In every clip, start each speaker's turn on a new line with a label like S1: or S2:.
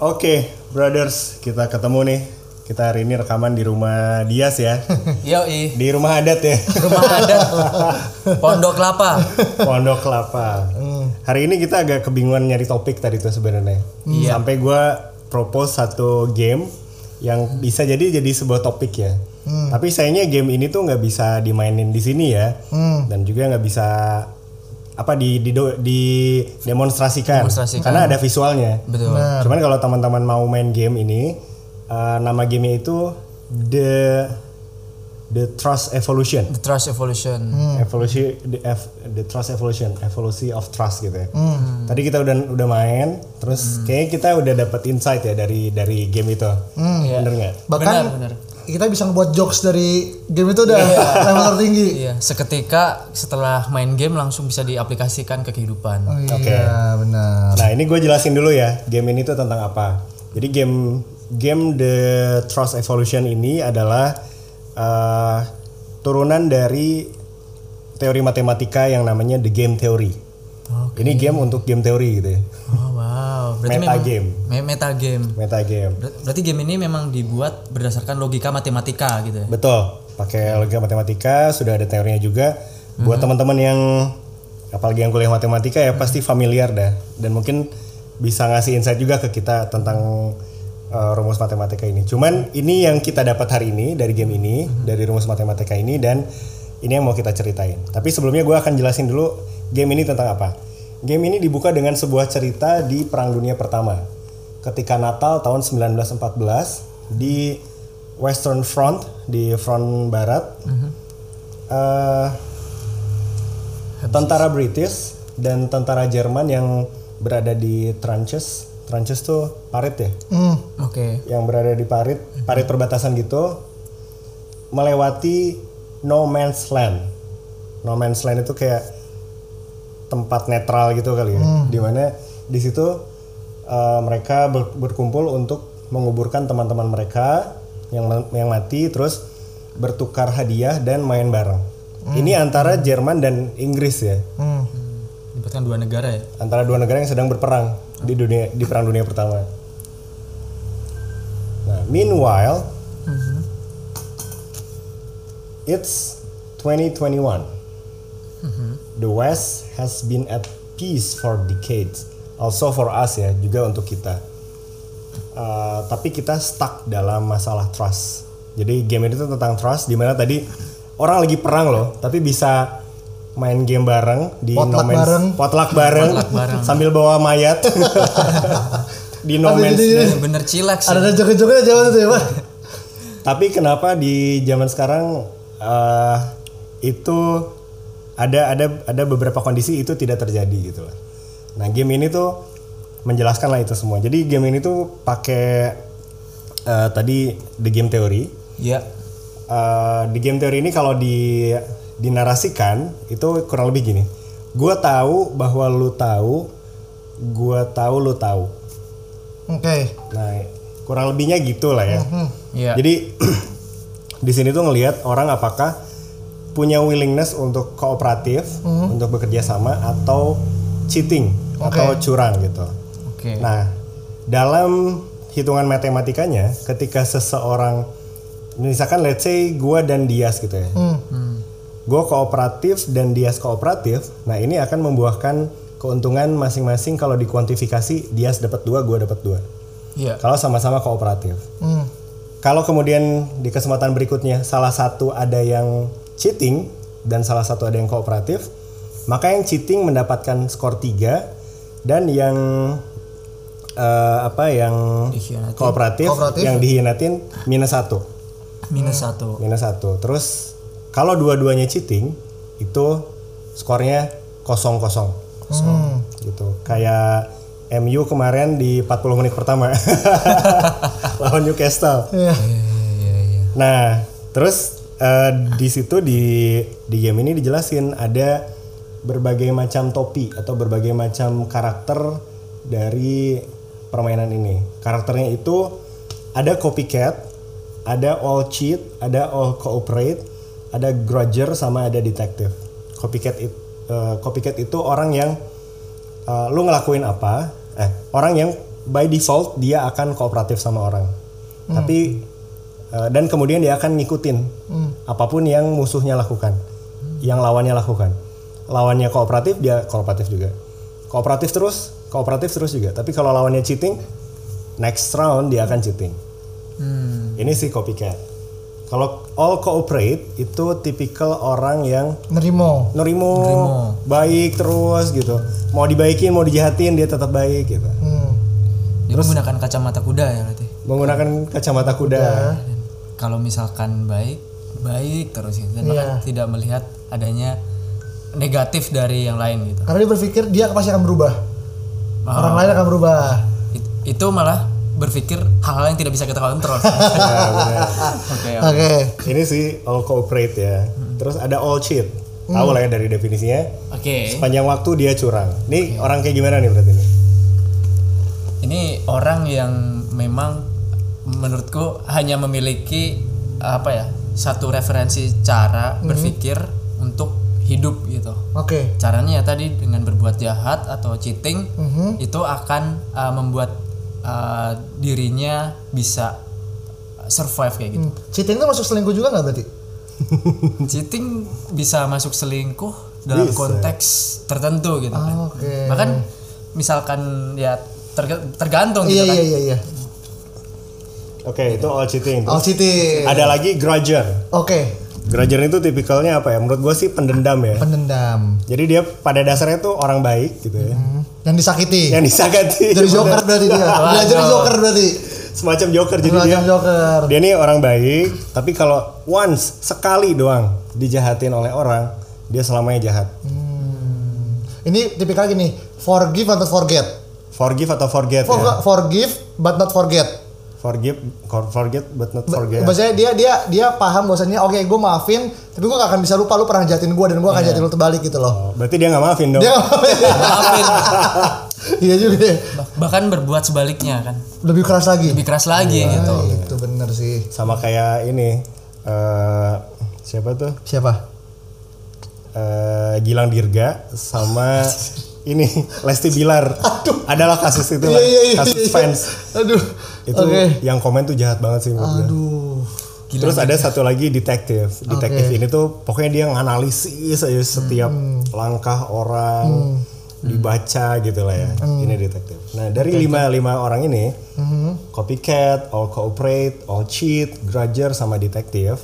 S1: Oke, brothers, kita ketemu nih. Kita hari ini rekaman di rumah Dias ya.
S2: Yoi,
S1: Di rumah adat ya.
S2: rumah adat Pondok Kelapa.
S1: Pondok Kelapa. Hari ini kita agak kebingungan nyari topik tadi tuh sebenarnya.
S2: Iya.
S1: Sampai gua propose satu game yang bisa jadi jadi sebuah topik ya. Tapi sayangnya game ini tuh nggak bisa dimainin di sini ya. Dan juga nggak bisa apa di di, di demonstrasikan.
S2: Demonstrasikan.
S1: Karena ada visualnya.
S2: Betul.
S1: Cuman kalau teman-teman mau main game ini, eh, nama gamenya itu the the Trust Evolution.
S2: The Trust Evolution.
S1: Evolusi the, ev- the Trust Evolution, evolusi of trust gitu ya. Tadi kita udah udah main, terus kayaknya kita udah dapat insight ya dari dari game itu. Bener nggak?
S3: Bahkan
S2: Benar, benar.
S3: Kita bisa ngebuat jokes dari game itu udah level tertinggi.
S2: Iya, seketika setelah main game langsung bisa diaplikasikan ke kehidupan.
S3: Oh iya
S1: Oke.
S3: benar.
S1: Nah ini gue jelasin dulu ya, game ini tuh tentang apa. Jadi game game The Trust Evolution ini adalah eh, turunan dari teori matematika yang namanya The Game Theory. Ini game untuk game teori gitu ya,
S2: Oh. Berarti
S1: Meta
S2: memang
S1: game.
S2: Me- meta game.
S1: meta game.
S2: Ber- Berarti game ini memang dibuat berdasarkan logika matematika gitu ya.
S1: Betul, pakai logika matematika, sudah ada teorinya juga. Buat teman-teman yang apalagi yang kuliah matematika ya pasti familiar dah dan mungkin bisa ngasih insight juga ke kita tentang uh, rumus matematika ini. Cuman ini yang kita dapat hari ini dari game ini, dari rumus matematika ini dan ini yang mau kita ceritain. Tapi sebelumnya gue akan jelasin dulu game ini tentang apa. Game ini dibuka dengan sebuah cerita di Perang Dunia Pertama. Ketika Natal tahun 1914 di Western Front di front barat, eh, tentara British dan tentara Jerman yang berada di trenches, trenches tuh parit ya,
S3: Hmm.
S2: Oke.
S1: yang berada di parit, parit perbatasan gitu, melewati no man's land. No man's land itu kayak tempat netral gitu kali ya, di mana di situ eh, mereka ber- berkumpul untuk menguburkan teman-teman mereka yang ma- yang mati, terus bertukar hadiah dan main bareng. Ini antara Jerman dan Inggris ya,
S3: Hmm.
S2: Libatkan dua negara ya.
S1: antara dua negara yang sedang berperang di dunia di perang dunia pertama. Nah, meanwhile, it's 2021. The West has been at peace for decades. Also for us ya, juga untuk kita. Uh, tapi kita stuck dalam masalah trust. Jadi game ini tuh tentang trust, di mana tadi orang lagi perang loh, tapi bisa main game bareng di
S3: Potluck
S1: No Man's-
S3: bareng.
S1: potluck bareng, sambil bawa mayat di No
S3: Aduh,
S1: Man's.
S2: Bener-bener cilak sih.
S3: Ada joget-jogetnya jauh itu ya, Pak.
S1: Tapi kenapa di zaman sekarang eh, itu ada ada ada beberapa kondisi itu tidak terjadi gitu lah. Nah game ini tuh menjelaskan lah itu semua. Jadi game ini tuh pakai eh, tadi the game theory.
S2: Iya.
S1: Eh, the game theory ini kalau di dinarasikan itu kurang lebih gini. Gua tahu bahwa lu tahu, gua tahu lu tahu.
S3: Oke.
S1: Nah kurang lebihnya gitu lah ya.
S2: Iya.
S1: Jadi di sini tuh ngelihat orang apakah punya willingness untuk kooperatif, untuk bekerja sama atau cheating atau curang gitu.
S2: Oke.
S1: Nah, dalam hitungan matematikanya ketika seseorang misalkan let's say gua dan Dias gitu ya.
S3: Hmm.
S1: Gue kooperatif dan Dias kooperatif. Nah, ini akan membuahkan keuntungan masing-masing kalau dikuantifikasi Dias dapat dua, gua dapat dua.
S2: Iya.
S1: Kalau sama-sama kooperatif.
S3: Hmm.
S1: Kalau kemudian di kesempatan berikutnya salah satu ada yang cheating dan salah satu ada yang kooperatif, maka yang cheating mendapatkan skor 3 dan yang eh, apa yang
S2: Dikhianatin.
S1: kooperatif,
S3: Kooperatif.
S1: yang dihianatin minus satu,
S2: Minus satu.
S1: minus satu. Terus kalau dua-duanya cheating itu skornya kosong kosong
S3: Hmm.
S1: gitu. Kayak MU kemarin di 40 menit pertama lawan Newcastle.
S3: Iya.
S2: Iya, iya.
S1: Nah, terus eh, di situ di di game ini dijelasin ada berbagai macam topi atau berbagai macam karakter dari permainan ini. Karakternya itu ada copycat, ada all cheat, ada all cooperate, ada grudger sama ada detective. Copycat it, eh, copycat itu orang yang eh, lu ngelakuin apa, eh orang yang by default dia akan kooperatif sama orang. Tapi eh, dan kemudian dia akan ngikutin apa pun yang musuhnya lakukan, yang lawannya lakukan. Lawannya kooperatif dia kooperatif juga. Kooperatif terus, kooperatif terus juga. Tapi kalau lawannya cheating, next round dia akan cheating. Ini sih copycat. Kalau all cooperate itu tipikal orang yang
S3: Nerimo.
S1: nerimo, baik terus gitu. Mau dibaikin, mau dijahatin dia tetap baik gitu.
S3: Hmm.
S2: Dia menggunakan kacamata kuda ya berarti.
S1: Menggunakan kacamata kuda.
S2: Kalau misalkan baik, baik terus gitu. Dan
S3: Iya.
S2: bahkan tidak melihat adanya negatif dari yang lain gitu.
S3: Karena dia berpikir dia pasti akan berubah. Orang lain akan berubah.
S2: It- itu malah berpikir hal-hal yang tidak bisa kita kontrol.
S1: Benar.
S2: Oke.
S3: Oke.
S1: Ini sih all cooperate ya. Terus ada all cheat. Tahu lah ya dari definisinya.
S2: Oke.
S1: Sepanjang waktu dia curang. Nih orang kayak gimana nih berarti nih?
S2: Ini orang yang memang menurutku hanya memiliki apa ya satu referensi cara berpikir untuk hidup gitu.
S3: Oke.
S2: Caranya ya tadi dengan berbuat jahat atau cheating itu akan uh, membuat uh, dirinya bisa survive kayak gitu.
S3: Cheating itu masuk selingkuh juga nggak berarti?
S2: Cheating bisa masuk selingkuh dalam
S1: Bisa.
S2: konteks tertentu gitu kan.
S3: Oke.
S2: Bahkan misalkan ya terga- tergantung
S3: Iya
S2: gitu kan.
S3: iya iya iya.
S1: Oke, itu all cheating.
S3: All cheating.
S1: Ada lagi grudger.
S3: Oke.
S1: Grudger itu tipikalnya apa ya? Menurut gue sih pendendam ya.
S3: Pendendam.
S1: Jadi dia pada dasarnya tuh orang baik gitu ya.
S3: Hmm. Yang disakiti.
S1: Yang disakiti.
S3: Jadi joker berarti dia. Dia jadi joker berarti.
S1: Semacam joker jadi dia.
S3: Semacam joker.
S1: Dia nih orang baik, tapi kalau once sekali doang dijahatin oleh orang, dia selamanya jahat.
S3: Ini tipikal gini, forgive atau forget.
S1: Forgive atau forget
S3: For-
S1: ya.
S3: Forgive but not forget.
S1: Forgive, for- forget but not forget.
S3: Maksudnya dia dia dia paham bahwasanya oke gue maafin, tapi gue gak akan bisa lupa lu pernah jahatin gue dan gue akan jahatin lu terbalik gitu loh.
S1: Oh, berarti dia nggak maafin dong.
S3: Dia nggak maafin.
S2: Maafin.
S3: Iya juga ya.
S2: Bah- bahkan berbuat sebaliknya kan.
S3: Lebih keras lagi.
S2: Lebih keras lagi
S3: Ah,
S2: gitu.
S3: Itu bener sih.
S1: Sama kayak ini eh siapa tuh?
S3: Siapa?
S1: eh Gilang Dirga sama ini Lesti Bilar. Adalah kasus itu lah,
S3: Iya, iya, iya,
S1: kasus
S3: iya.
S1: fans.
S3: Aduh.
S1: Itu
S3: Oke.
S1: yang komen tuh jahat banget sih menurut.
S3: Aduh.
S1: Terus ada satu lagi detektif. Detektif ini tuh pokoknya dia nganalisis aja setiap
S3: Hmm.
S1: langkah orang dibaca gitu lah ya. Ini detektif. Nah dari lima lima orang ini,
S3: Hmm.
S1: copycat, all cooperate, all cheat, grudger sama detektif.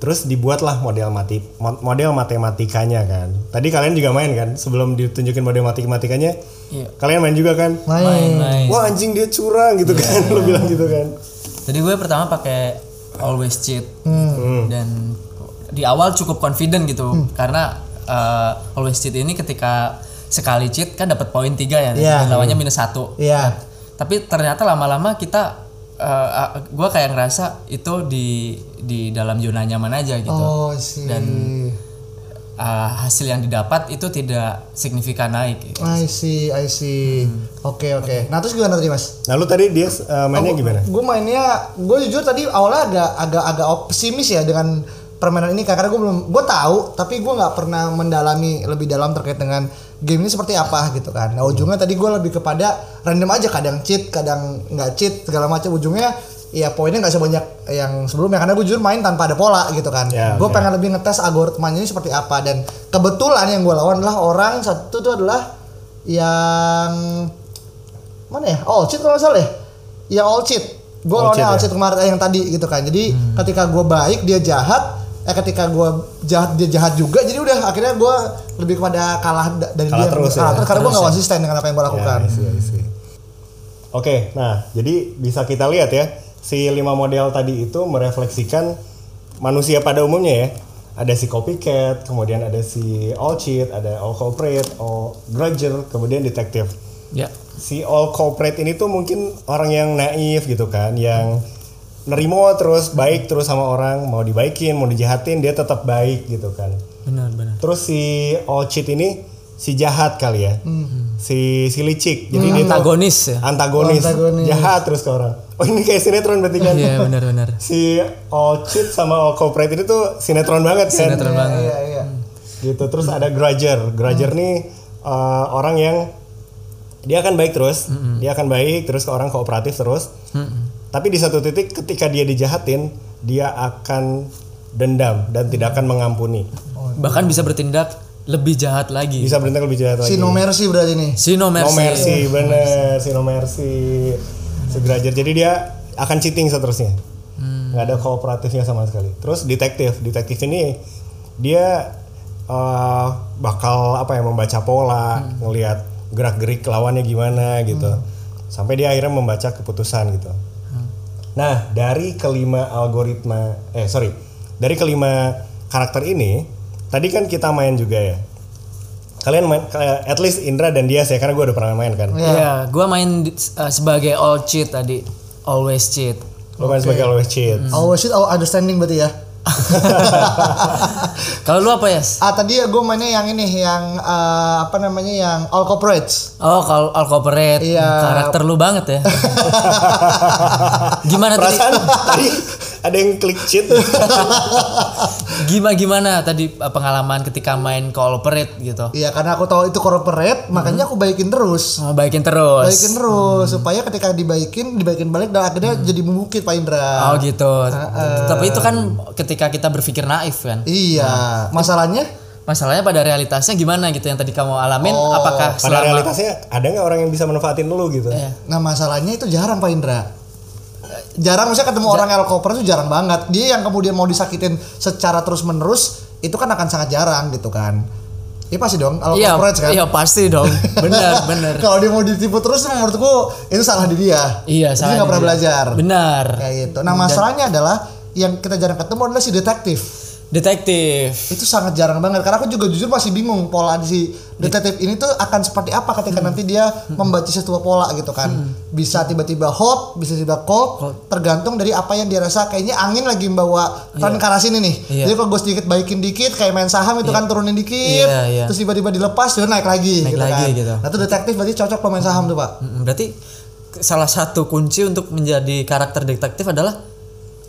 S1: Terus dibuatlah model mati mo- model matematikanya kan. Tadi kalian juga main kan sebelum ditunjukin model matematikanya.
S2: Iya.
S1: Kalian main juga kan?
S3: Main.
S2: Main.
S1: Wah anjing dia curang gitu kan, lo bilang gitu kan.
S2: Jadi gue pertama pakai always cheat
S3: Hmm.
S2: dan di awal cukup confident gitu karena uh, always cheat ini ketika sekali cheat kan dapat poin tiga ya,
S3: Iya.
S2: dan lawannya minus satu.
S3: Iya.
S2: Tapi ternyata lama-lama kita gue kayak ngerasa itu di di dalam zona nyaman aja gitu.
S3: Oh sih.
S2: Dan uh, hasil yang didapat itu tidak signifikan naik. gitu.
S3: I see, I see. Oke, oke. Nah, terus gimana tadi, Mas?
S1: Nah lu tadi dia eh, mainnya gimana?
S3: Gue mainnya, gue jujur tadi awalnya agak agak agak optimis ya dengan permainan ini karena gue belum, gue tahu tapi gue nggak pernah mendalami lebih dalam terkait dengan game ini seperti apa gitu kan. Nah ujungnya tadi gue lebih kepada random aja, kadang cheat, kadang nggak cheat segala macam. Ujungnya ya poinnya nggak sebanyak yang sebelumnya karena gue jujur main tanpa ada pola gitu kan.
S1: Ya,
S3: gue
S1: oke.
S3: pengen lebih ngetes algoritmanya ini seperti apa dan kebetulan yang gue lawan adalah orang satu itu adalah yang mana ya? Oh, cheat kalau nggak salah ya. Yang all cheat. Gue
S1: All
S3: lawannya
S1: cheat
S3: all
S1: ya?
S3: cheat kemarin eh, yang tadi gitu kan. Jadi ketika gue baik dia jahat. Eh ketika gue jahat dia jahat juga. Jadi udah akhirnya gue lebih kepada kalah da- dari
S1: Kalah
S3: dia.
S1: terus ya?
S3: Kalah terus karena gue
S2: Terus
S3: gak
S2: ya?
S3: konsisten dengan apa yang gue lakukan.
S1: Ya, see, I see. Oke, nah jadi bisa kita lihat ya si lima model tadi itu merefleksikan manusia pada umumnya ya. Ada si copycat, kemudian ada si all cheat, ada all cooperate, all grudger, kemudian detektif.
S2: Ya.
S1: Si all cooperate ini tuh mungkin orang yang naif gitu kan, yang nerimo terus baik terus sama orang, mau dibaikin, mau dijahatin dia tetap baik gitu kan.
S2: Benar, benar.
S1: Terus si all cheat ini si jahat kali ya. Si si licik. Jadi dia tuh
S2: Antagonis ya.
S1: antagonis,
S3: Antagonis.
S1: jahat terus ke orang. Oh ini kayak sinetron berarti kan?
S2: Iya, benar, benar.
S1: si all cheat sama all cooperate ini tuh sinetron banget kan?
S2: Sinetron
S3: Iya,
S2: banget.
S3: iya, iya.
S1: Gitu. Terus ada grudger. Grudger nih uh, orang yang dia akan baik terus, dia akan baik terus ke orang kooperatif terus. Tapi di satu titik ketika dia dijahatin, dia akan dendam dan tidak akan mengampuni.
S2: Bahkan bisa bertindak lebih jahat lagi.
S1: Bisa bertindak lebih jahat lagi.
S3: Si no mercy berarti nih.
S2: Si no
S1: No
S2: mercy.
S1: mercy, bener, si no mercy. Sederajat. Jadi dia akan cheating seterusnya. nggak ada kooperatifnya sama sekali. Terus detektif, detektif ini dia eh, bakal apa ya membaca pola, ngelihat gerak-gerik lawannya gimana gitu. Sampai dia akhirnya membaca keputusan gitu. Nah, dari kelima algoritma eh sorry, dari kelima karakter ini, tadi kan kita main juga ya. Kalian main kayak at least Indra dan dia ya karena gue udah pernah main kan.
S2: Iya, gua main di- uh, sebagai all cheat tadi. Always cheat.
S1: Lo main sebagai always cheat.
S3: Always it, our understanding berarti ya.
S2: Kalau lu apa ya?
S3: Ah tadi gue mainnya yang ini yang eh, apa namanya yang all corporates.
S2: Oh, kalau all corporate.
S3: Iya.
S2: Karakter lu banget ya. gimana tadi?
S1: Tadi ada yang klik cheat.
S2: Gimana gimana tadi uh, pengalaman ketika main corporate gitu?
S3: Iya karena aku tahu itu corporate makanya aku baikin terus.
S2: Oh, baikin terus.
S3: Baikin terus supaya ketika dibaikin dibaikin balik dan akhirnya jadi membukit Pak Indra.
S2: Oh gitu. Tapi itu kan ketika kita berpikir naif kan.
S3: Iya, masalahnya
S2: Masalahnya pada realitasnya gimana gitu yang tadi kamu alamin
S3: Oh,
S2: apakah
S1: Pada
S2: selama
S1: realitasnya ada nggak orang yang bisa manfaatin lu gitu?
S2: Iya.
S3: Nah masalahnya itu jarang Pak Indra. Jarang maksudnya ketemu orang El Koper itu jarang banget. Dia yang kemudian mau disakitin secara terus menerus itu kan akan sangat jarang gitu kan. Iya pasti dong El
S2: Iya,
S3: kan.
S2: iya pasti dong. Benar, benar.
S3: Kalau dia mau ditipu terus menurutku itu salah di dia.
S2: Iya,
S3: Dia
S2: salah
S3: nggak
S2: di
S3: pernah
S2: dia.
S3: belajar.
S2: Benar.
S3: Kayak gitu. Nah masalahnya adalah yang kita jarang ketemu adalah si detektif.
S2: Detektif.
S3: Itu sangat jarang banget karena aku juga jujur masih bingung pola si detektif ini tuh akan seperti apa ketika nanti dia membaca sebuah pola gitu kan. Bisa tiba-tiba hot, bisa tiba cold, tergantung dari apa yang dia rasa kayaknya angin lagi membawa tren ke arah sini nih.
S2: Iya.
S3: Jadi kalau gue sedikit baikin dikit kayak main saham itu kan turunin dikit,
S2: Iya, iya.
S3: terus tiba-tiba dilepas dia naik lagi
S2: Naik
S3: gitu
S2: lagi
S3: kan.
S2: gitu.
S3: Nah, itu detektif berarti cocok kalau main saham tuh, Pak.
S2: Mm, Berarti salah satu kunci untuk menjadi karakter detektif adalah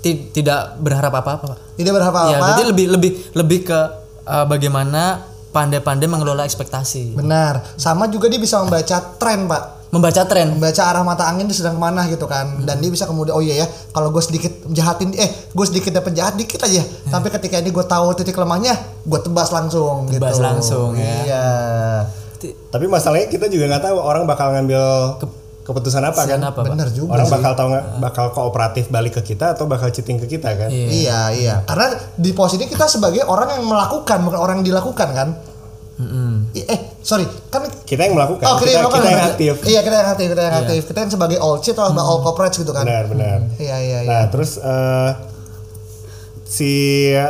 S2: tidak berharap apa-apa, Pak.
S3: Tidak berharap apa.
S2: Ya, berarti lebih lebih lebih ke uh, bagaimana pandai-pandai mengelola ekspektasi.
S3: Benar. Sama juga dia bisa membaca tren, Pak.
S2: Membaca tren.
S3: Membaca arah mata angin dia sedang ke mana gitu kan. Dan dia bisa kemudian oh iya ya, kalau gue sedikit jahatin eh gue sedikit dapat jahat dikit aja. Tapi ketika ini gue tahu titik lemahnya, gue tebas langsung
S2: Tebas
S3: gitu.
S2: langsung, ya.
S3: Iya.
S1: Tapi masalahnya kita juga nggak tahu orang bakal ngambil keputusan apa kan?
S2: Keputusan apa, Pak?
S3: Bener juga
S1: Orang
S3: sih.
S1: bakal tahu nggak bakal kooperatif balik ke kita atau bakal cheating ke kita kan?
S2: Iya.
S3: Iya, iya. Karena di posisi kita sebagai orang yang melakukan bukan orang yang dilakukan kan.
S2: Mm-mm.
S3: I- Eh, sorry. Kan
S1: Kita yang melakukan,
S3: Oh,
S1: kita,
S3: yang
S1: kita,
S3: melakukan.
S1: yang aktif.
S3: Iya, kita yang aktif, kita yang aktif. Kita yang sebagai all cheat atau all corporate gitu kan.
S1: Benar, benar.
S3: Iya, iya, iya.
S1: Nah, terus eh, si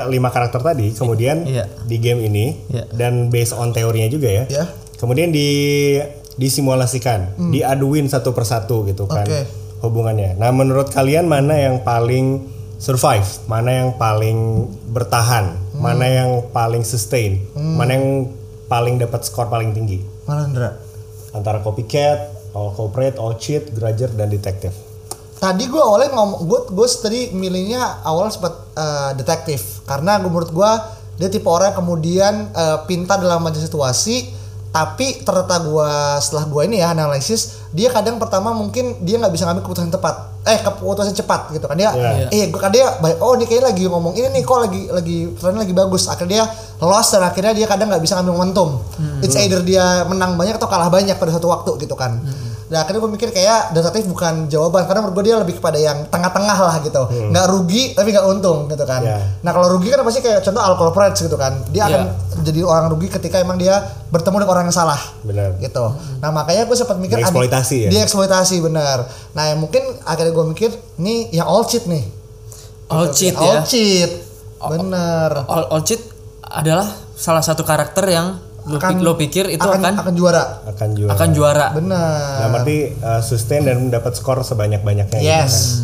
S1: lima karakter tadi kemudian
S2: Iya.
S1: di game ini
S2: Iya.
S1: dan based on teorinya juga ya.
S3: Ya.
S1: Kemudian di disimulasikan, diaduin satu persatu gitu kan
S3: Hmm. Oke.
S1: hubungannya. Nah, menurut kalian mana yang paling survive, mana yang paling bertahan,
S3: Hmm.
S1: mana yang paling sustain, mana yang paling dapat skor paling tinggi
S3: Mana Indra?
S1: antara copycat, all corporate, all cheat, grudger dan detektif.
S3: Tadi gue awalnya ngomong, gue gue tadi milihnya awal sempat eh, detektif karena gue menurut gue dia tipe orang yang kemudian eh, pintar dalam membaca situasi tapi ternyata gue setelah gue ini ya analisis dia kadang pertama mungkin dia nggak bisa ngambil keputusan tepat. Eh keputusan cepat gitu kan. Dia
S1: Iya.
S3: eh gue kan dia baik oh ini kayaknya lagi ngomong ini nih kok lagi lagi trennya lagi bagus. Akhirnya dia lost dan akhirnya dia kadang nggak bisa ngambil momentum. It's either dia menang banyak atau kalah banyak pada satu waktu gitu kan dan akhirnya gue mikir kayak detektif bukan jawaban karena menurut gue dia lebih kepada yang tengah-tengah lah gitu nggak rugi tapi nggak untung gitu kan
S1: Iya.
S3: nah kalau rugi kan pasti kayak contoh alcohol corporates gitu kan dia akan
S2: Iya.
S3: jadi orang rugi ketika emang dia bertemu dengan orang yang salah
S1: Benar.
S3: gitu. Nah makanya gue sempat mikir
S1: Dieksploitasi ya?
S3: Dieksploitasi benar. Nah yang mungkin akhirnya gue mikir nih yang all cheat nih.
S2: All cheat
S3: All
S2: ya.
S3: cheat. Bener.
S2: All, all cheat adalah salah satu karakter yang lo,
S3: Akan-
S2: lo pikir itu
S3: akan,
S2: akan
S3: akan juara.
S1: Akan juara.
S2: akan juara.
S3: Benar.
S1: Nah, berarti uh, sustain dan dapat skor sebanyak-banyaknya. gitu kan.
S3: Yes.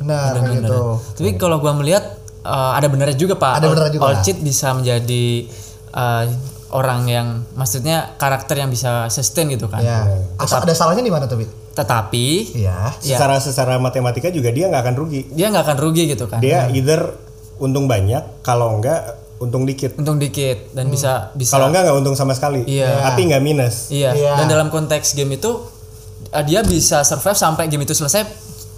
S3: Benar kayak gitu.
S2: Tapi kalau gua melihat uh, ada benernya juga pak.
S3: Ada benernya juga.
S2: Cheat bisa menjadi uh, orang yang maksudnya karakter yang bisa sustain gitu kan.
S3: Ya. Asal ada salahnya di mana tuh?
S2: Tetapi
S3: Iya.
S2: Ya.
S1: Secara secara matematika juga dia nggak akan rugi.
S2: dia nggak akan rugi gitu kan.
S1: Dia either untung banyak, kalau enggak untung dikit.
S2: Untung dikit dan bisa bisa
S1: Kalau enggak nggak untung sama sekali.
S2: Iya.
S1: Tapi nggak minus.
S2: Iya.
S3: Iya.
S2: Dan dalam konteks game itu eh, dia bisa survive sampai game itu selesai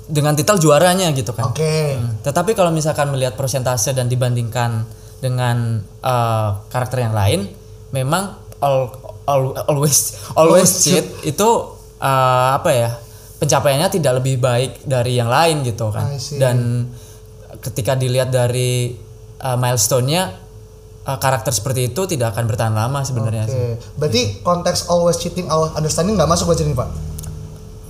S2: dengan titel juaranya gitu kan.
S3: Oke.
S2: Hmm. Tetapi kalau misalkan melihat persentase dan dibandingkan dengan eh, karakter yang lain, memang all, all- always always cheat itu eh, apa ya pencapaiannya tidak lebih baik dari yang lain gitu kan. Dan ketika dilihat dari eh, milestone-nya eh, karakter seperti itu tidak akan bertahan lama sebenarnya.
S3: Oke. Berarti konteks always cheating, always understanding nggak masuk buat sini pak?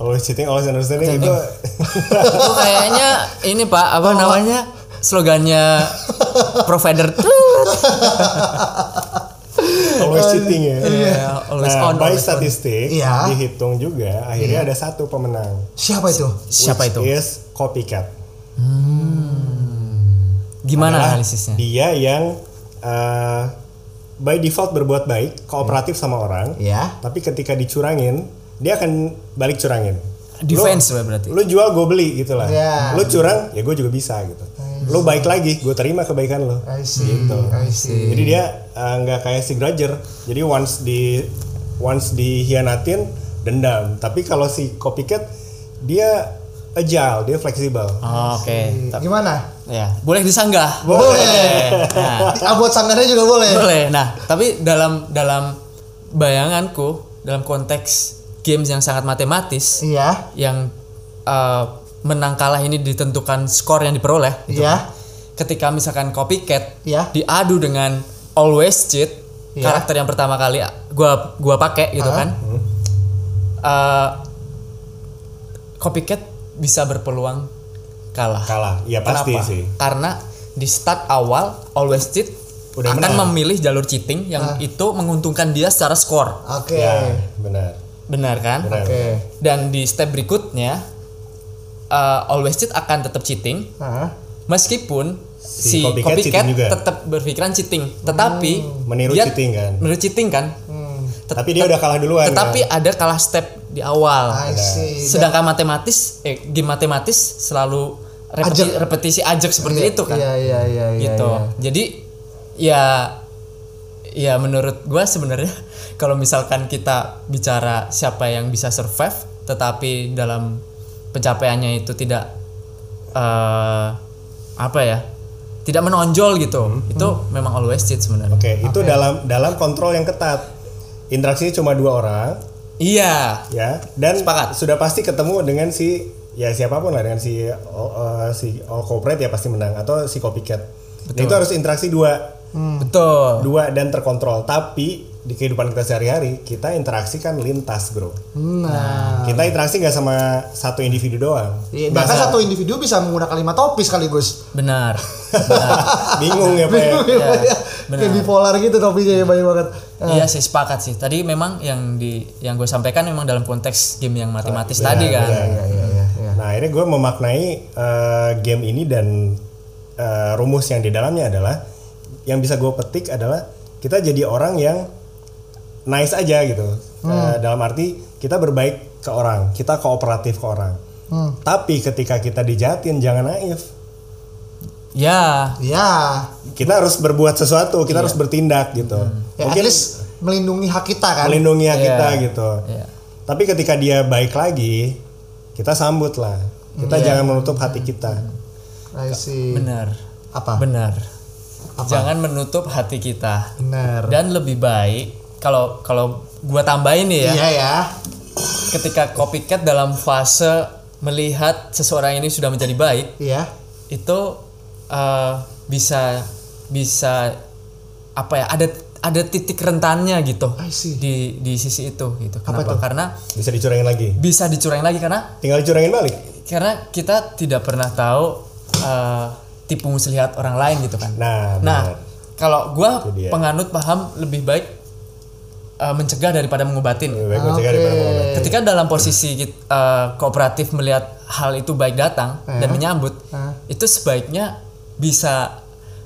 S1: Always cheating, always understanding itu
S2: itu kayaknya ini pak apa namanya slogannya provider tuh
S1: always cheating ya.
S2: Iya, always
S1: nah,
S2: on,
S1: by
S2: always on.
S1: statistik
S3: Iya.
S1: dihitung juga akhirnya ada satu pemenang.
S3: Siapa itu?
S2: siapa itu
S1: Is copycat.
S2: gimana
S1: Adalah
S2: analisisnya
S1: Dia yang uh, by default berbuat baik, kooperatif sama orang,
S3: Ya.
S1: tapi ketika dicurangin, dia akan balik curangin.
S2: defense ya berarti
S1: Lu jual gue beli gitu lah.
S3: Ya.
S1: Lu curang, ya gue juga bisa gitu. Lu baik lagi, gue terima kebaikan lo.
S3: I see.
S1: Gitu.
S3: I see.
S1: Jadi dia uh, nggak kayak si Grudger. Jadi once di once dihianatin dendam. Tapi kalau si copycat dia agile, dia fleksibel.
S2: Oh, oke Ta-
S3: Gimana?
S2: Ya boleh disanggah
S3: Boleh.
S2: nah,
S3: Ah, buat sanggarnya juga boleh.
S2: boleh nah tapi dalam dalam bayanganku dalam konteks games yang sangat matematis
S3: Iya.
S2: yang uh, menang kalah ini ditentukan skor yang diperoleh gitu.
S3: Iya.
S2: ketika misalkan copycat
S3: Iya.
S2: diadu dengan always cheat
S3: Iya.
S2: karakter yang pertama kali gua gua pakai gitu
S3: Ah.
S2: kan Uh, copycat bisa berpeluang kalah
S1: Kalah, ya pasti
S2: Kenapa?
S1: sih.
S2: karena di start awal always cheat
S1: Udah
S2: akan
S1: menang.
S2: memilih jalur cheating yang itu menguntungkan dia secara skor
S3: Oke.
S1: Ya, benar.
S2: benar kan.
S3: Oke.
S2: dan di step berikutnya uh, always cheat akan tetap cheating
S3: Ah.
S2: meskipun
S1: Si
S2: si,
S1: copycat
S2: copycat,
S1: cheating juga.
S2: tetap berpikiran cheating tetapi
S1: Meniru
S2: dia-
S1: cheating kan.
S2: meniru cheating kan
S3: Hmm.
S2: Tet-
S1: Tapi dia udah kalah duluan.
S2: tetapi
S1: kan?
S2: ada kalah step di awal
S3: I see.
S2: sedangkan matematis eh game matematis selalu repeti-
S3: Ajak.
S2: repetisi ajak seperti
S3: Iya,
S2: itu kan
S3: Iya iya iya iya.
S2: gitu
S3: iya.
S2: jadi ya ya menurut gua sebenarnya kalau misalkan kita bicara siapa yang bisa survive tetapi dalam pencapaiannya itu tidak eh apa ya tidak menonjol gitu itu memang always cheat sebenarnya
S1: Oke, itu dalam dalam kontrol yang ketat. Interaksinya cuma dua orang,
S2: iya
S1: ya. Dan
S2: Sepakat.
S1: sudah pasti ketemu dengan si ya siapa pun lah dengan si uh, si all corporate ya pasti menang atau si copycat. Dan itu harus interaksi dua,
S2: betul
S1: dua dan terkontrol. Tapi di kehidupan kita sehari-hari kita interaksi kan lintas, bro.
S3: Nah.
S1: Kita interaksi nggak sama satu individu doang.
S3: Iya, bahkan satu individu bisa menggunakan lima topi sekaligus.
S2: benar
S1: Bingung ya pak ya.
S3: Iya, Kayak bipolar gitu topinya ya banyak banget.
S2: iya sih sepakat sih tadi memang yang di yang gue sampaikan memang dalam konteks game yang matematis
S1: Benar,
S2: tadi kan
S1: benar.
S3: Iya iya iya.
S1: Nah akhirnya gue memaknai eh, game ini dan eh, rumus yang di dalamnya adalah yang bisa gue petik adalah kita jadi orang yang nice aja gitu. Eh, dalam arti kita berbaik ke orang, kita kooperatif ke orang.
S3: Hmm.
S1: Tapi ketika kita dijahatin jangan naif.
S2: ya
S3: Iya.
S1: Kita harus berbuat sesuatu, kita harus bertindak gitu.
S3: Ya, at
S1: Mungkin
S3: least melindungi hak kita kan.
S1: melindungi hak
S2: Iya.
S1: kita gitu.
S2: Iya.
S1: Tapi ketika dia baik lagi, kita sambut lah. Kita jangan menutup hati kita.
S3: I see.
S2: benar
S3: Apa?
S2: benar jangan menutup hati kita
S3: Benar.
S2: dan lebih baik kalau kalau gua tambahin nih ya
S3: Iya ya.
S2: ketika copycat dalam fase melihat seseorang ini sudah menjadi baik
S3: Iya.
S2: itu eh, bisa bisa apa ya ada ada titik rentannya gitu
S3: I see.
S2: di di sisi itu gitu
S3: Apa
S2: kenapa
S3: tuh?
S2: karena
S1: Bisa dicurangin lagi.
S2: bisa dicurangin lagi karena
S1: Tinggal dicurangin balik.
S2: karena kita tidak pernah tahu eh, tipu muslihat orang lain gitu kan
S1: Nah,
S2: Nah,
S1: benar.
S2: kalau gua
S1: Itu
S2: penganut paham lebih baik uh, mencegah daripada mengobatin.
S1: Lebih baik mencegah
S3: Oke.
S1: daripada mengobati.
S2: Ketika dalam posisi uh, kooperatif melihat hal itu baik datang dan menyambut,
S3: Ah.
S2: itu sebaiknya bisa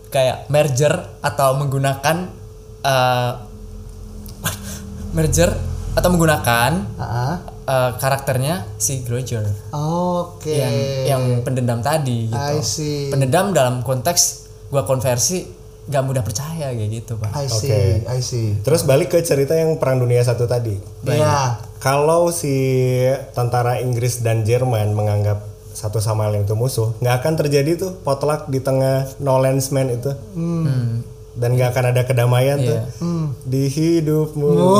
S2: kayak merger atau menggunakan uh, merger atau menggunakan
S3: Ah,
S2: uh, karakternya si Groger
S3: Oke.
S2: yang yang pendendam tadi gitu.
S3: I see.
S2: Pendendam dalam konteks gua konversi gak mudah percaya kayak gitu, Pak.
S3: I see.
S1: Oke.
S3: I see.
S1: Terus balik ke cerita yang perang dunia satu tadi.
S3: Iya.
S1: kalau si tentara Inggris dan Jerman menganggap satu sama lain itu musuh, nggak akan terjadi tuh potluck di tengah no lands man itu. Dan nggak akan ada kedamaian tuh.
S2: Iya.
S1: Di hidupmu.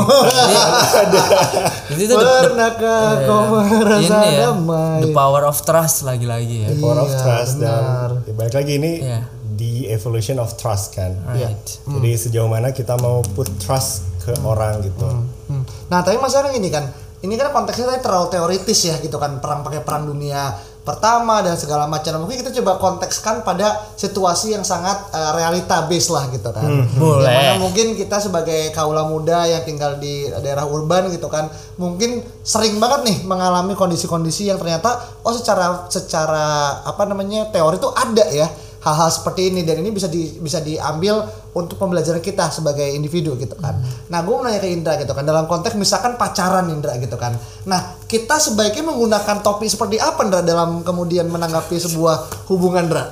S2: Jadi itu the, the-
S3: Pernahkah kau merasa
S2: ini ya,
S3: damai?
S2: the power of trust lagi-lagi ya.
S1: Power of
S3: Iya,
S1: trust
S3: benar.
S1: dan ya, balik lagi ini
S2: Iya.
S1: the evolution of trust kan.
S2: Right.
S1: Jadi sejauh mana kita mau put trust ke orang gitu.
S3: Hmm. Nah, tapi masalahnya gini kan, ini kan konteksnya tadi terlalu teoritis ya gitu kan, perang pakai perang dunia pertama dan segala macam. Mungkin kita coba kontekskan pada situasi yang sangat eh, realita base lah gitu kan.
S2: Boleh.
S3: Yang mana mungkin kita sebagai kaula muda yang tinggal di daerah urban gitu kan, mungkin sering banget nih mengalami kondisi-kondisi yang ternyata oh secara secara apa namanya teori itu ada ya hal-hal seperti ini dan ini bisa di, bisa diambil untuk pembelajaran kita sebagai individu gitu kan. Nah, gue mau nanya ke Indra gitu kan dalam konteks misalkan pacaran Indra gitu kan. Nah, kita sebaiknya menggunakan topik seperti apa Indra dalam kemudian menanggapi sebuah hubungan Indra?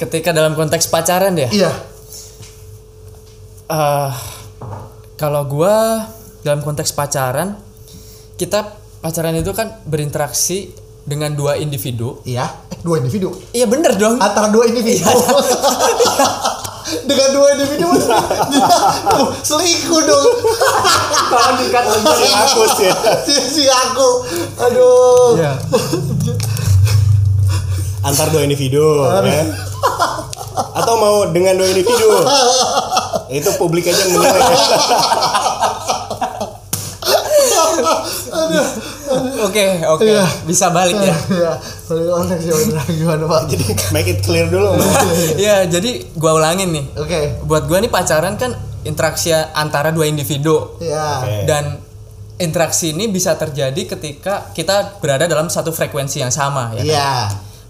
S2: Ketika dalam konteks pacaran ya.
S3: Iya.
S2: eh kalau gua dalam konteks pacaran, kita pacaran itu kan berinteraksi dengan dua individu.
S3: Iya, eh, dua individu.
S2: Iya bener dong.
S3: Antara dua individu. Dengan dua individu dia tuh, selingkuh dong.
S2: Kalau dikat
S1: Si Agus ya.
S3: si, si aku. Aduh.
S2: Iya.
S1: Antar dua individu ya. Atau mau dengan dua individu. Itu publik aja yang menilai. ya.
S2: Oke, oke.
S3: Iya.
S2: Bisa balik ya.
S3: Iya, balik konteks ya gimana Pak?
S1: Jadi make it clear dulu.
S2: ya, jadi gua ulangin nih.
S3: Oke.
S2: Buat gua nih pacaran kan interaksi antara dua individu.
S3: Iya.
S1: Oke.
S2: Dan interaksi ini bisa terjadi ketika kita berada dalam satu frekuensi yang sama ya. kan?
S3: Iya.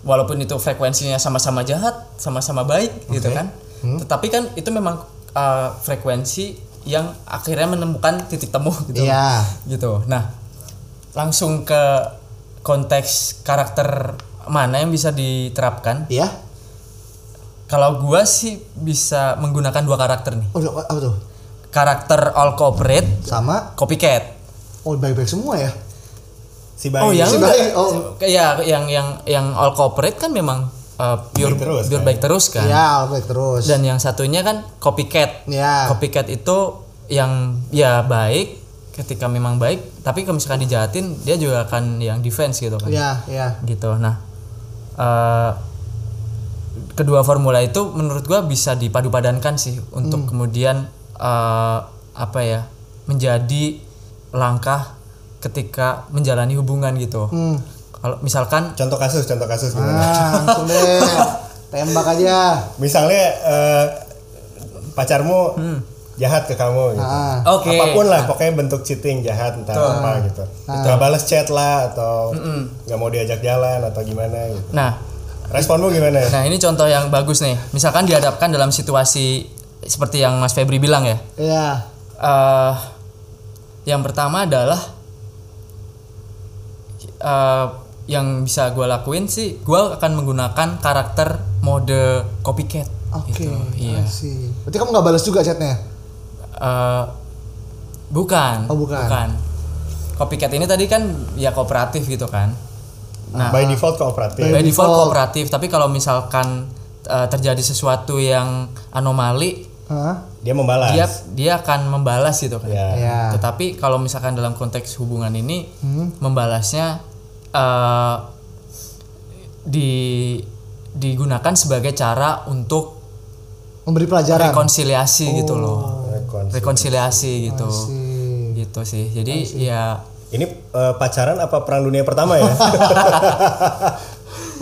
S2: Walaupun itu frekuensinya sama-sama jahat, sama-sama baik gitu kan. Tetapi kan itu memang uh, frekuensi yang akhirnya menemukan titik temu gitu.
S3: Iya.
S2: Gitu. Nah, langsung ke konteks karakter mana yang bisa diterapkan?
S3: Iya.
S2: Kalau gua sih bisa menggunakan dua karakter nih.
S3: Oh, apa tuh?
S2: Karakter all corporate,
S3: Sama
S2: copycat.
S3: oh baik-baik semua ya.
S1: Si bayi.
S2: Oh, yang
S3: Si baik, oh.
S2: Kayak yang yang yang all corporate kan memang uh, pure
S1: Baik terus,
S2: pure
S1: kan?
S2: baik terus kan.
S3: Iya, baik terus.
S2: Dan yang satunya kan copycat.
S3: Iya.
S2: Copycat itu yang ya baik ketika memang baik, tapi kalau misalkan dijahatin dia juga akan yang defense gitu kan.
S3: Iya, iya.
S2: Gitu. Nah, eh, kedua formula itu menurut gua bisa dipadu-padankan sih untuk kemudian eh, apa ya menjadi langkah ketika menjalani hubungan gitu.
S3: Hmm.
S2: Kalau misalkan
S1: Contoh kasus, contoh kasus gimana?
S3: Ah, langsung deh. Tembak aja.
S1: Misalnya eh, pacarmu jahat ke kamu gitu.
S3: Ah.
S2: Oke.
S1: Apa pun lah, pokoknya bentuk cheating jahat entah apa gitu. Nggak balas chat lah atau nggak mau diajak jalan atau gimana gitu.
S2: nah
S1: Responmu gimana?
S2: Nah ini contoh yang bagus nih. Misalkan dihadapkan dalam situasi seperti yang Mas Febri bilang ya.
S3: Iya.
S2: eh yang pertama adalah eh yang bisa gue lakuin sih, gue akan menggunakan karakter mode copycat.
S3: Oke.
S2: Gitu. Iya.
S3: Berarti kamu nggak balas juga chatnya?
S2: Eh, bukan.
S3: Oh, bukan.
S2: Copycat ini tadi kan ya kooperatif gitu kan. Nah,
S1: By default kooperatif.
S2: by default
S3: default.
S2: kooperatif. Tapi kalau misalkan eh, terjadi sesuatu yang anomali,
S3: Hah?
S1: Dia membalas.
S2: dia dia akan membalas gitu kan.
S1: Ya.
S3: Iya.
S2: Tetapi kalau misalkan dalam konteks hubungan ini
S3: Hmm.
S2: membalasnya eh, di digunakan sebagai cara untuk
S3: Memberi pelajaran.
S2: rekonsiliasi gitu loh.
S1: Rekonsiliasi.
S2: Rekonsiliasi gitu.
S3: see.
S2: Gitu sih. Jadi ya
S1: Ini eh, pacaran apa perang dunia pertama ya?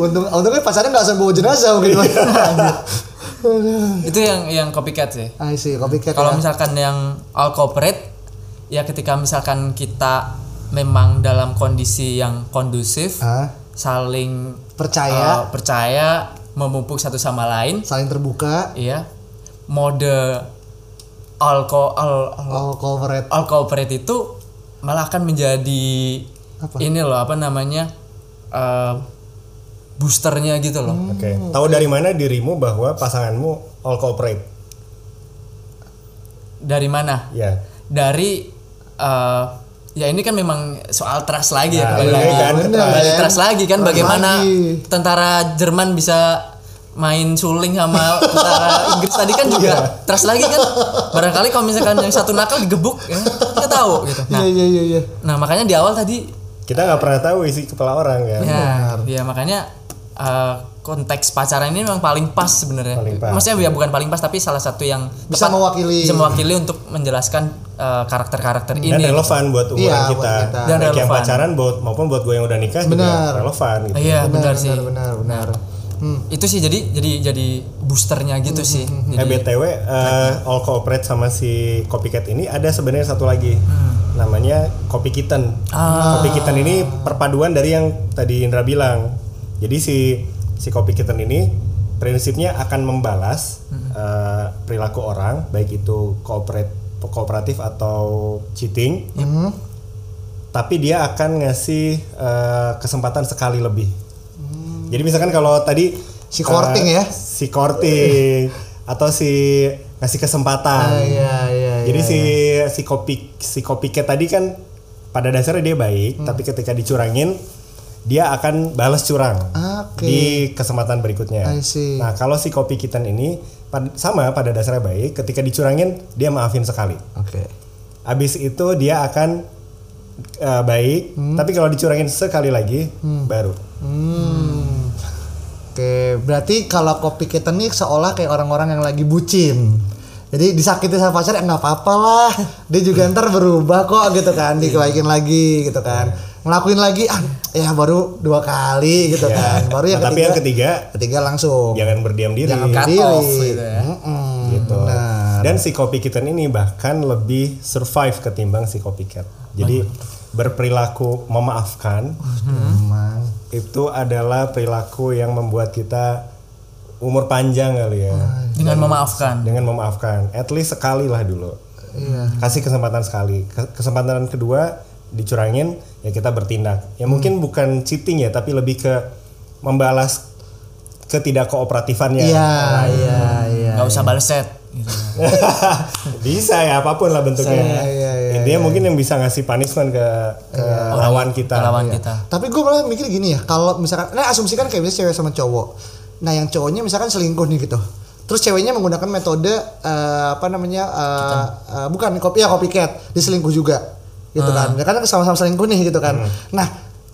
S3: Untung, untungnya pacarnya nggak sampai bawa jenazah mungkin.
S2: itu yang yang copycat sih.
S3: I see, copycat
S2: Kalau
S3: ya.
S2: misalkan yang all corporate ya ketika misalkan kita memang dalam kondisi yang kondusif,
S3: Hah?
S2: saling
S3: Percaya,
S2: eh, percaya, memupuk satu sama lain,
S3: saling terbuka,
S2: iya. Mode all co all, all,
S3: all corporate.
S2: all corporate itu malah akan menjadi
S3: Apa?
S2: ini loh apa namanya eh, boosternya gitu loh.
S3: Hmm.
S1: Oke. Tahu dari mana dirimu bahwa pasanganmu all cooperate?
S2: Dari mana?
S1: Ya.
S2: Dari eh, ya ini kan memang soal trust lagi ya
S1: Nah,
S2: kembali
S1: bener
S2: lagi
S1: kan,
S3: kan?
S2: trust lagi kan
S3: Trust
S2: bagaimana
S3: lagi.
S2: tentara Jerman bisa main suling sama tentara Inggris tadi kan juga
S3: Iya.
S2: trust lagi kan barangkali kalau misalkan yang satu nakal digebuk ya kita tahu gitu nah
S3: Iya iya iya iya.
S2: nah makanya di awal tadi
S1: Kita nggak pernah tahu isi kepala orang kan.
S2: ya ya makanya eh, konteks pacaran ini memang paling pas sebenarnya
S1: Paling pas.
S2: maksudnya ya bukan paling pas tapi salah satu yang
S3: Bisa
S2: tepat-
S3: mewakili.
S2: bisa mewakili untuk menjelaskan eh, karakter-karakter
S1: Dan
S2: ini
S1: relevan buat umuran
S3: Iya, buat
S1: kita.
S3: kita.
S2: Dan
S1: Baik yang
S2: relevan.
S1: pacaran buat maupun buat gue yang udah nikah juga
S3: Benar.
S1: relevan gitu.
S2: iya benar, sih
S3: Benar benar benar. Hmm.
S2: itu sih jadi jadi jadi boosternya gitu sih
S1: Eh
S2: jadi
S1: BTW eh, All Cooperate sama si Copycat ini ada sebenarnya satu lagi. Namanya Copy Kitten. Copy Kitten ini perpaduan dari yang tadi Indra bilang. Jadi si si Copy Kitten ini prinsipnya akan membalas eh, perilaku orang baik itu cooperate kooperatif atau cheating.
S3: Hmm.
S1: Tapi dia akan ngasih eh, kesempatan sekali lebih. Jadi misalkan kalau tadi
S3: Si courting
S1: eh,
S3: ya?
S1: si courting atau si ngasih kesempatan.
S3: Ah, iya iya.
S1: Jadi
S3: iya,
S1: si si kopi si copycat tadi kan pada dasarnya dia baik,
S3: Hmm.
S1: tapi ketika dicurangin dia akan balas curang
S3: Oke.
S1: di kesempatan berikutnya. Nah kalau si kopi kitan ini pad- sama pada dasarnya baik, ketika dicurangin dia maafin sekali.
S3: Oke.
S1: Abis itu dia akan eh, baik, tapi kalau dicurangin sekali lagi baru.
S3: Hmm. Oke, berarti kalau kopi kita nih seolah kayak orang-orang yang lagi bucin. Jadi disakiti sama pacar ya nggak apa-apa lah. Dia juga ntar berubah kok gitu kan, dikebaikin lagi gitu kan. Ngelakuin lagi ah ya baru dua kali gitu
S1: Ya.
S3: kan. Baru yang
S1: Nah, tapi
S3: ketiga,
S1: yang ketiga
S3: ketiga langsung.
S1: jangan berdiam diri.
S3: Jangan
S2: cut
S3: berdiri.
S2: off gitu ya.
S3: Mm-mm,
S1: gitu.
S3: benar.
S1: Dan si kopi kitten ini bahkan lebih survive ketimbang si copycat. Jadi berperilaku memaafkan
S3: Emang.
S1: itu adalah perilaku yang membuat kita umur panjang kali ya.
S2: dengan memaafkan
S1: Dengan memaafkan, at least sekali lah dulu.
S3: Iya.
S1: Kasih kesempatan sekali. Ke- Kesempatan kedua dicurangin ya kita bertindak. Ya mungkin bukan cheating ya, tapi lebih ke membalas ketidak kooperatifannya.
S3: Iya, iya, iya.
S2: nggak usah balas set gitu.
S1: bisa ya apa pun lah bentuknya.
S3: Iya, iya, iya,
S1: Intinya mungkin yang bisa ngasih punishment ke ke lawan kita.
S2: lawan
S1: Iya.
S2: kita
S3: Tapi gue malah mikir gini ya, kalau misalkan, nah asumsikan kayak misalnya cewek sama cowok. Nah yang cowoknya misalkan selingkuh nih gitu. Terus ceweknya menggunakan metode eh, apa namanya eh, eh, bukan kopi ya copycat, diselingkuh juga gitu kan. Ya kan sama-sama selingkuh nih gitu kan. Nah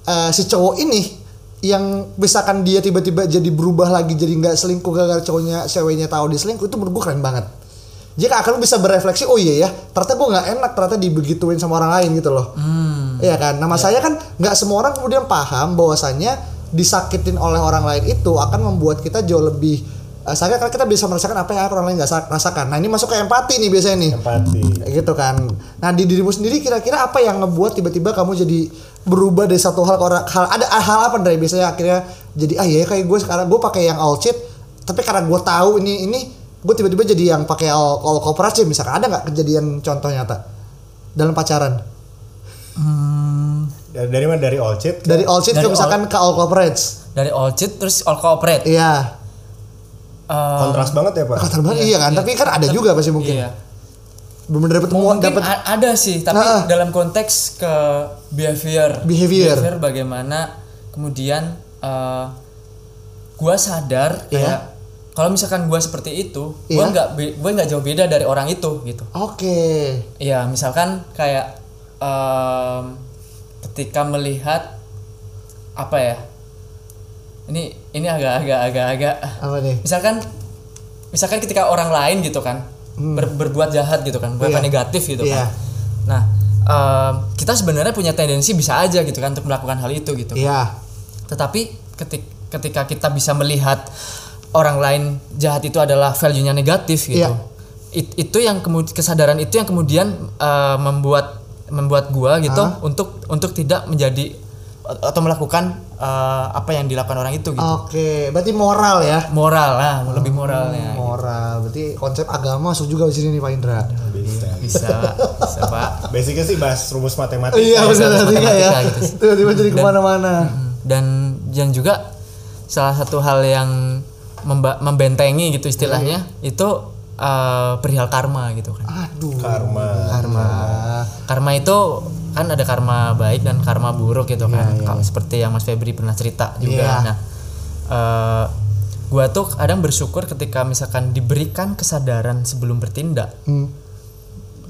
S3: eh, si cowok ini yang misalkan dia tiba-tiba jadi berubah lagi jadi nggak selingkuh gara-gara cowoknya ceweknya tahu dia selingkuh itu menurut gue keren banget. Jika akan bisa berefleksi, oh iya ya, ternyata gue nggak enak ternyata dibegituin sama orang lain gitu loh. Iya kan. Nama saya kan nggak semua orang kemudian paham bahwasanya disakitin oleh orang lain itu akan membuat kita jauh lebih eh, sakit karena kita bisa merasakan apa yang orang lain nggak sa- rasakan. Nah ini masuk ke empati nih biasanya nih.
S1: Empati.
S3: Gitu kan. Nah di dirimu sendiri kira-kira apa yang ngebuat tiba-tiba kamu jadi berubah dari satu hal ke orang hal ada hal apa dari biasanya akhirnya jadi ah ya kayak gue sekarang gue pakai yang all cheat tapi karena gue tahu ini ini gue tiba-tiba jadi yang pakai all, all kooperatif misalkan. Ada nggak kejadian contoh nyata? Dalam pacaran?
S1: Ya, Dari mana? Dari all cheat?
S3: dari all cheat ke
S2: Dari
S3: misalkan ke all cooperates
S2: dari all cheat terus all cooperate
S3: iya.
S2: Eh,
S1: Kontras banget ya pak.
S3: Kata banget iya kan? tapi kan ada juga pasti mungkin.
S2: iya.
S3: Belum dapat temuan
S2: mungkin
S3: dapat
S2: a- ada sih tapi
S3: Nah.
S2: dalam konteks ke behavior.
S3: Behavior.
S2: bagaimana kemudian eh, gua sadar
S3: Iya.
S2: kayak kalau misalkan gua seperti itu gua
S3: Iya.
S2: nggak gua nggak jauh beda dari orang itu gitu
S3: oke
S2: Iya, misalkan kayak em, ketika melihat apa ya? Ini ini agak agak agak agak
S3: apa nih
S2: misalkan misalkan ketika orang lain gitu kan ber- berbuat jahat gitu kan, berbuat
S3: Hmm. Iya.
S2: negatif gitu
S3: Iya.
S2: kan. Nah, em, kita sebenarnya punya tendensi bisa aja gitu kan untuk melakukan hal itu gitu.
S3: iya
S2: Tetapi ketik, ketika kita bisa melihat orang lain jahat itu adalah value-nya negatif gitu.
S3: Iya.
S2: It- itu yang kemudian kesadaran itu yang kemudian uh, membuat membuat gua gitu untuk untuk tidak menjadi atau melakukan uh, apa yang dilakukan orang itu gitu.
S3: oke berarti moral ya
S2: Moral lah, lebih moralnya.
S3: moral berarti konsep agama masuk juga di sini nih Pak Indra
S1: Bisa.
S2: Bisa, bisa Pak.
S1: Basicnya sih bahas rumus matematika.
S3: iya benar
S2: bisa
S3: tiga ya
S2: matematika gitu sih.
S3: tiba-tiba jadi ke mana-mana
S2: dan yang juga salah satu hal yang memba- membentengi gitu istilahnya itu uh, perihal karma gitu kan.
S3: aduh.
S1: Karma.
S3: karma.
S2: Karma. Itu kan ada karma baik dan karma buruk gitu kan. Kalau seperti yang Mas Febri pernah cerita juga.
S3: Iya.
S2: nah eh, gua tuh kadang bersyukur ketika misalkan diberikan kesadaran sebelum bertindak
S3: Hmm.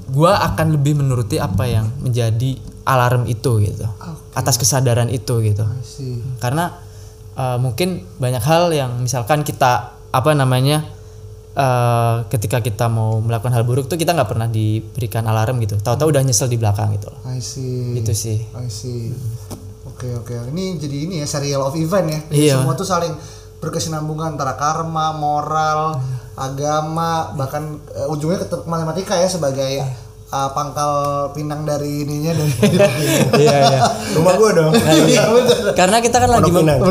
S2: gua akan lebih menuruti apa yang menjadi alarm itu gitu. Atas kesadaran itu gitu. Karena uh, mungkin banyak hal yang misalkan kita apa namanya uh, ketika kita mau melakukan hal buruk tuh kita nggak pernah diberikan alarm gitu. Tahu-tahu udah nyesel di belakang gitu loh.
S3: I see.
S2: Itu sih.
S3: I see. Oke oke. Ini jadi ini ya serial of event ya. Jadi
S2: Iya.
S3: semua tuh saling berkesinambungan antara karma moral agama bahkan eh, ujungnya ke matematika ya sebagai eh, pangkal pinang dari ininya dari
S2: iya iya
S1: Rumah gue dong.
S3: Iya, bener.
S2: karena kita kan lagi mem-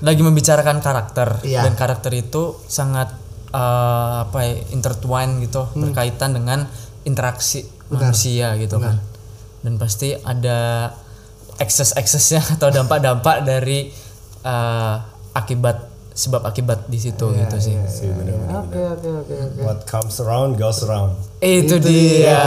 S2: lagi membicarakan karakter
S3: Iya.
S2: dan karakter itu sangat uh, apa ya intertwine gitu
S3: Hmm.
S2: berkaitan dengan interaksi manusia gitu kan dan pasti ada ekses-eksesnya atau dampak-dampak dari uh, akibat sebab akibat di situ
S3: Iya,
S2: gitu sih
S3: Oke oke oke oke.
S1: What comes around goes around.
S2: itu, dia,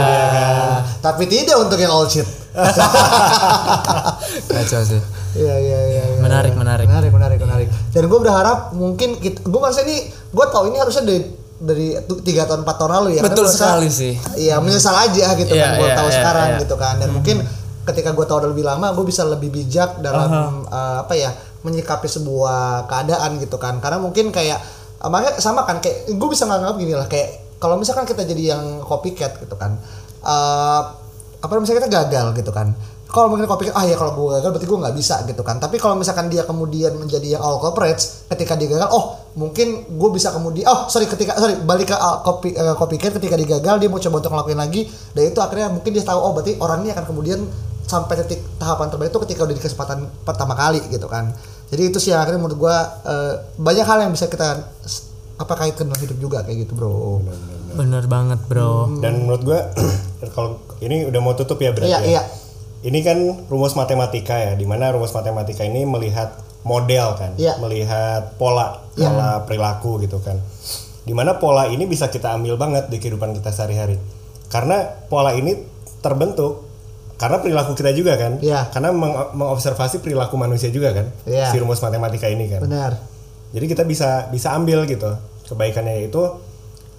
S3: Tapi tidak untuk yang old shit.
S2: kacau sih
S3: Iya iya iya. iya.
S2: menarik menarik
S3: Menarik menarik menarik. Dan gue berharap mungkin kita, gue merasa ini, gue tau ini harusnya dari dari tiga tahun empat tahun lalu ya.
S2: Betul sekali sih
S3: Iya menyesal aja gitu
S2: Iya,
S3: kan gue
S2: iya,
S3: tahu
S2: iya,
S3: sekarang
S2: iya.
S3: gitu kan dan mungkin ketika gue tahu udah lebih lama gue bisa lebih bijak dalam eh, apa ya menyikapi sebuah keadaan gitu kan. Karena mungkin kayak eh, makanya sama kan kayak gue bisa nganggap gini lah kayak kalau misalkan kita jadi yang copycat gitu kan eh apa misalnya kita gagal gitu kan. Kalau mungkin copycat ah ya kalau gue gagal berarti gue nggak bisa gitu kan. Tapi kalau misalkan dia kemudian menjadi yang all corporates ketika dia gagal oh mungkin gue bisa kemudian oh sorry ketika sorry balik ke uh, copy uh, copycat ketika dia gagal dia mau coba untuk ngelakuin lagi. Dan itu akhirnya mungkin dia tahu oh berarti orang ini akan kemudian sampai titik tahapan terbaik itu ketika udah di kesempatan pertama kali gitu kan jadi itu sih akhirnya menurut gue uh, banyak hal yang bisa kita apa kaitkan dengan hidup juga kayak gitu bro
S2: bener banget bro
S1: Dan menurut gue kalau ini udah mau tutup ya berarti.
S3: iya
S1: ya?
S3: iya
S1: Ini kan rumus matematika ya, di mana rumus matematika ini melihat model kan,
S3: Iya.
S1: melihat pola, pola perilaku gitu kan. Di mana pola ini bisa kita ambil banget di kehidupan kita sehari-hari. Karena pola ini terbentuk karena perilaku kita juga kan,
S3: Iya.
S1: karena meng- mengobservasi perilaku manusia juga kan,
S3: Iya.
S1: si rumus matematika ini kan.
S3: benar
S1: Jadi kita bisa bisa ambil gitu kebaikannya itu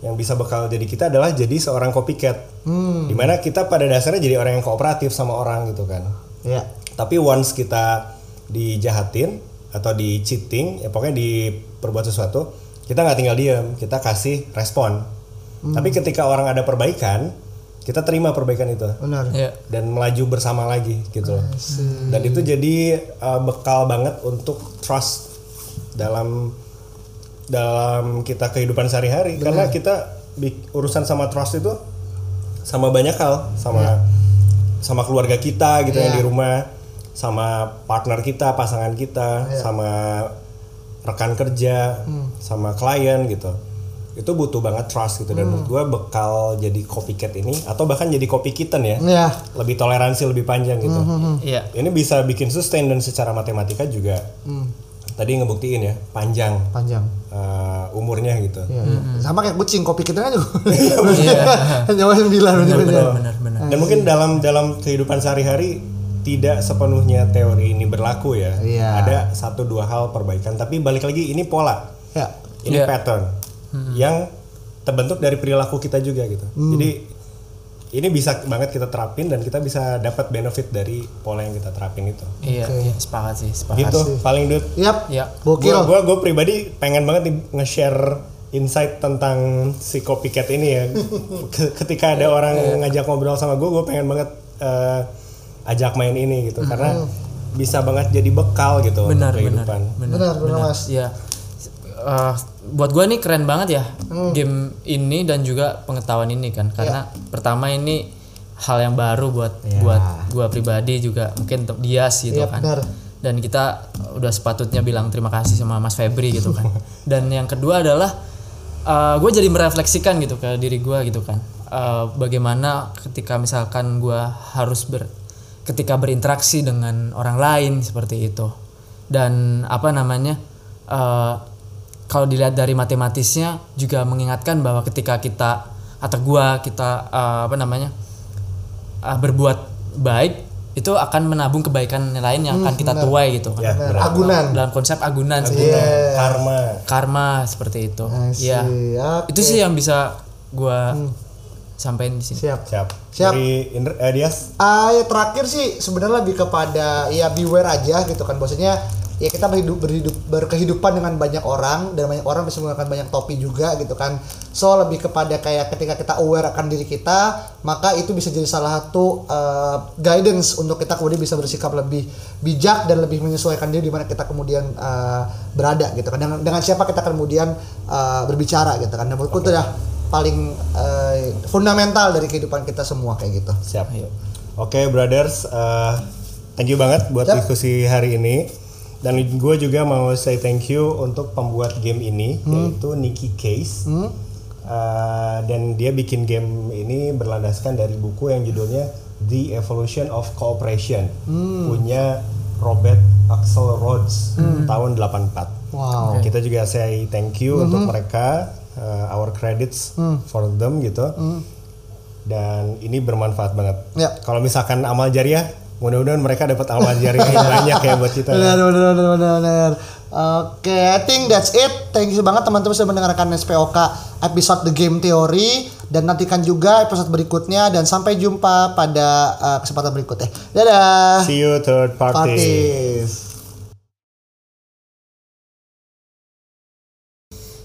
S1: yang bisa bakal jadi kita adalah jadi seorang copycat.
S3: Hmm.
S1: Di mana kita pada dasarnya jadi orang yang kooperatif sama orang gitu kan.
S3: iya
S1: Tapi once kita dijahatin atau di cheating, ya pokoknya diperbuat sesuatu, kita nggak tinggal diem, kita kasih respon.
S3: Hmm.
S1: Tapi ketika orang ada perbaikan, kita terima perbaikan itu.
S3: Benar.
S2: Ya
S1: dan melaju bersama lagi gitu loh. Dan itu jadi uh, bekal banget untuk trust dalam dalam kita kehidupan sehari-hari. Karena kita urusan sama trust itu sama banyak hal, sama sama keluarga kita gitu yang
S3: Iya.
S1: di rumah, sama partner kita, pasangan kita, sama rekan kerja, sama klien gitu. Itu butuh banget trust gitu dan menurut gue bekal jadi copycat ini atau bahkan jadi copy kitten ya
S3: iya
S1: lebih toleransi lebih panjang gitu.
S2: iya
S1: Ini bisa bikin sustain dan secara matematika juga tadi ngebuktiin ya panjang
S3: panjang
S1: uh, umurnya gitu.
S3: Iya, iya. Sama kayak kucing kopi kita kan juga.
S2: Iya.
S3: Nyawa sembilan
S2: benar benar
S1: Dan mungkin dalam dalam kehidupan sehari-hari tidak sepenuhnya teori ini berlaku ya.
S3: Iya.
S1: Ada satu dua hal perbaikan tapi balik lagi ini pola.
S3: Ya.
S1: Ini
S2: Iya.
S1: pattern yang terbentuk dari perilaku kita juga gitu. Jadi ini bisa banget kita terapin dan kita bisa dapat benefit dari pola yang kita terapin itu.
S2: iya iya sepakat sih sepakat
S1: Gitu paling dud.
S3: Yap.
S2: ya
S3: Gokil.
S1: Gue gue pribadi pengen banget nih nge-share insight tentang si copycat ini ya. Ke- Ketika ada orang ngajak ngobrol sama gue, gue pengen banget eh, ajak main ini gitu karena bisa banget jadi bekal gitu
S2: benar
S1: untuk
S2: benar
S1: kehidupan.
S2: benar
S3: Benar, benar Mas.
S2: ya Eh, buat gua nih keren banget ya
S3: Hmm.
S2: game ini dan juga pengetahuan ini kan. Karena pertama ini hal yang baru buat buat gua pribadi juga. Mungkin untuk Dias gitu
S3: Iya,
S2: kan.
S3: benar.
S2: dan kita udah sepatutnya bilang terima kasih sama Mas Febri gitu kan. Dan yang kedua adalah gue jadi merefleksikan gitu ke diri gua gitu kan. Eh, bagaimana ketika misalkan gua harus ber ketika berinteraksi dengan orang lain seperti itu. Dan apa namanya eh, kalau dilihat dari matematisnya juga mengingatkan bahwa ketika kita atau gua kita eh, apa namanya eh, berbuat baik itu akan menabung kebaikan lain yang akan kita tuai gitu kan
S1: Ya,
S3: Benar.
S1: benar.
S3: Agunan.
S2: dalam konsep agunan
S3: Iya.
S2: sebenarnya
S1: Karma.
S2: karma seperti itu ya
S3: Oke.
S2: itu sih yang bisa gua sampaikan di sini
S3: Siap.
S1: Siap.
S3: Siap.
S1: Dari Indra, eh, Dias.
S3: Ah, ya terakhir sih sebenarnya lebih kepada ya beware aja gitu kan. Maksudnya ya kita berhidup, berhidup berkehidupan dengan banyak orang dan banyak orang bisa menggunakan banyak topi juga gitu kan. So lebih kepada kayak ketika kita aware akan diri kita, maka itu bisa jadi salah satu eh, guidance untuk kita kemudian bisa bersikap lebih bijak dan lebih menyesuaikan diri di mana kita kemudian eh, berada gitu kan. Dengan, dengan siapa kita kemudian eh, berbicara gitu kan. Dan menurutku itu udah paling eh, fundamental dari kehidupan kita semua kayak gitu.
S1: Siap. Oke, brothers, eh, thank you banget buat
S3: Siap.
S1: diskusi hari ini. Dan gue juga mau say thank you untuk pembuat game ini, yaitu Nicky Case. Eh, dan dia bikin game ini berlandaskan dari buku yang judulnya The Evolution of Cooperation, punya Robert Axel Rhodes tahun 84.
S3: Wow.
S1: Kita juga say thank you untuk mereka, uh, our credits for them gitu. Dan ini bermanfaat banget.
S3: Ya.
S1: Kalau misalkan amal jariah, mudah-mudahan mereka dapat amal jariah yang banyak ya buat kita.
S3: Benar, benar, benar, benar, benar. Oke, I think that's it. Thank you banget teman-teman sudah mendengarkan SPOK episode The Game Theory dan nantikan juga episode berikutnya dan sampai jumpa pada uh, kesempatan berikutnya. Dadah.
S1: See you third party.
S3: Parties.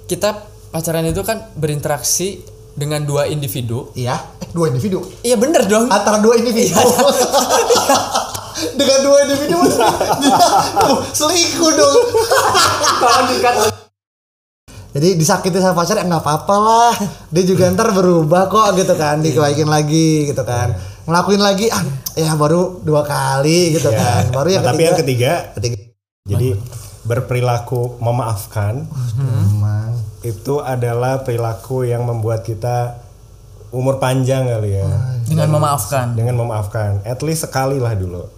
S2: kita pacaran itu kan berinteraksi dengan dua individu
S3: Iya, eh, dua individu.
S2: iya bener dong
S3: Antara dua individu. Dengan dua individu dia selingkuh dong. Jadi disakiti sama pacar ya nggak apa-apa lah. Dia juga ntar berubah kok gitu kan, dikebaikin lagi gitu kan. Ngelakuin lagi ah ya baru dua kali gitu
S1: Ya.
S3: kan. Baru yang
S1: Nah, tapi
S3: ketiga.
S1: yang ketiga,
S3: ketiga.
S1: jadi berperilaku memaafkan
S3: Emang.
S1: itu adalah perilaku yang membuat kita umur panjang kali ya.
S2: dengan memaafkan
S1: Dengan memaafkan, at least sekali lah dulu.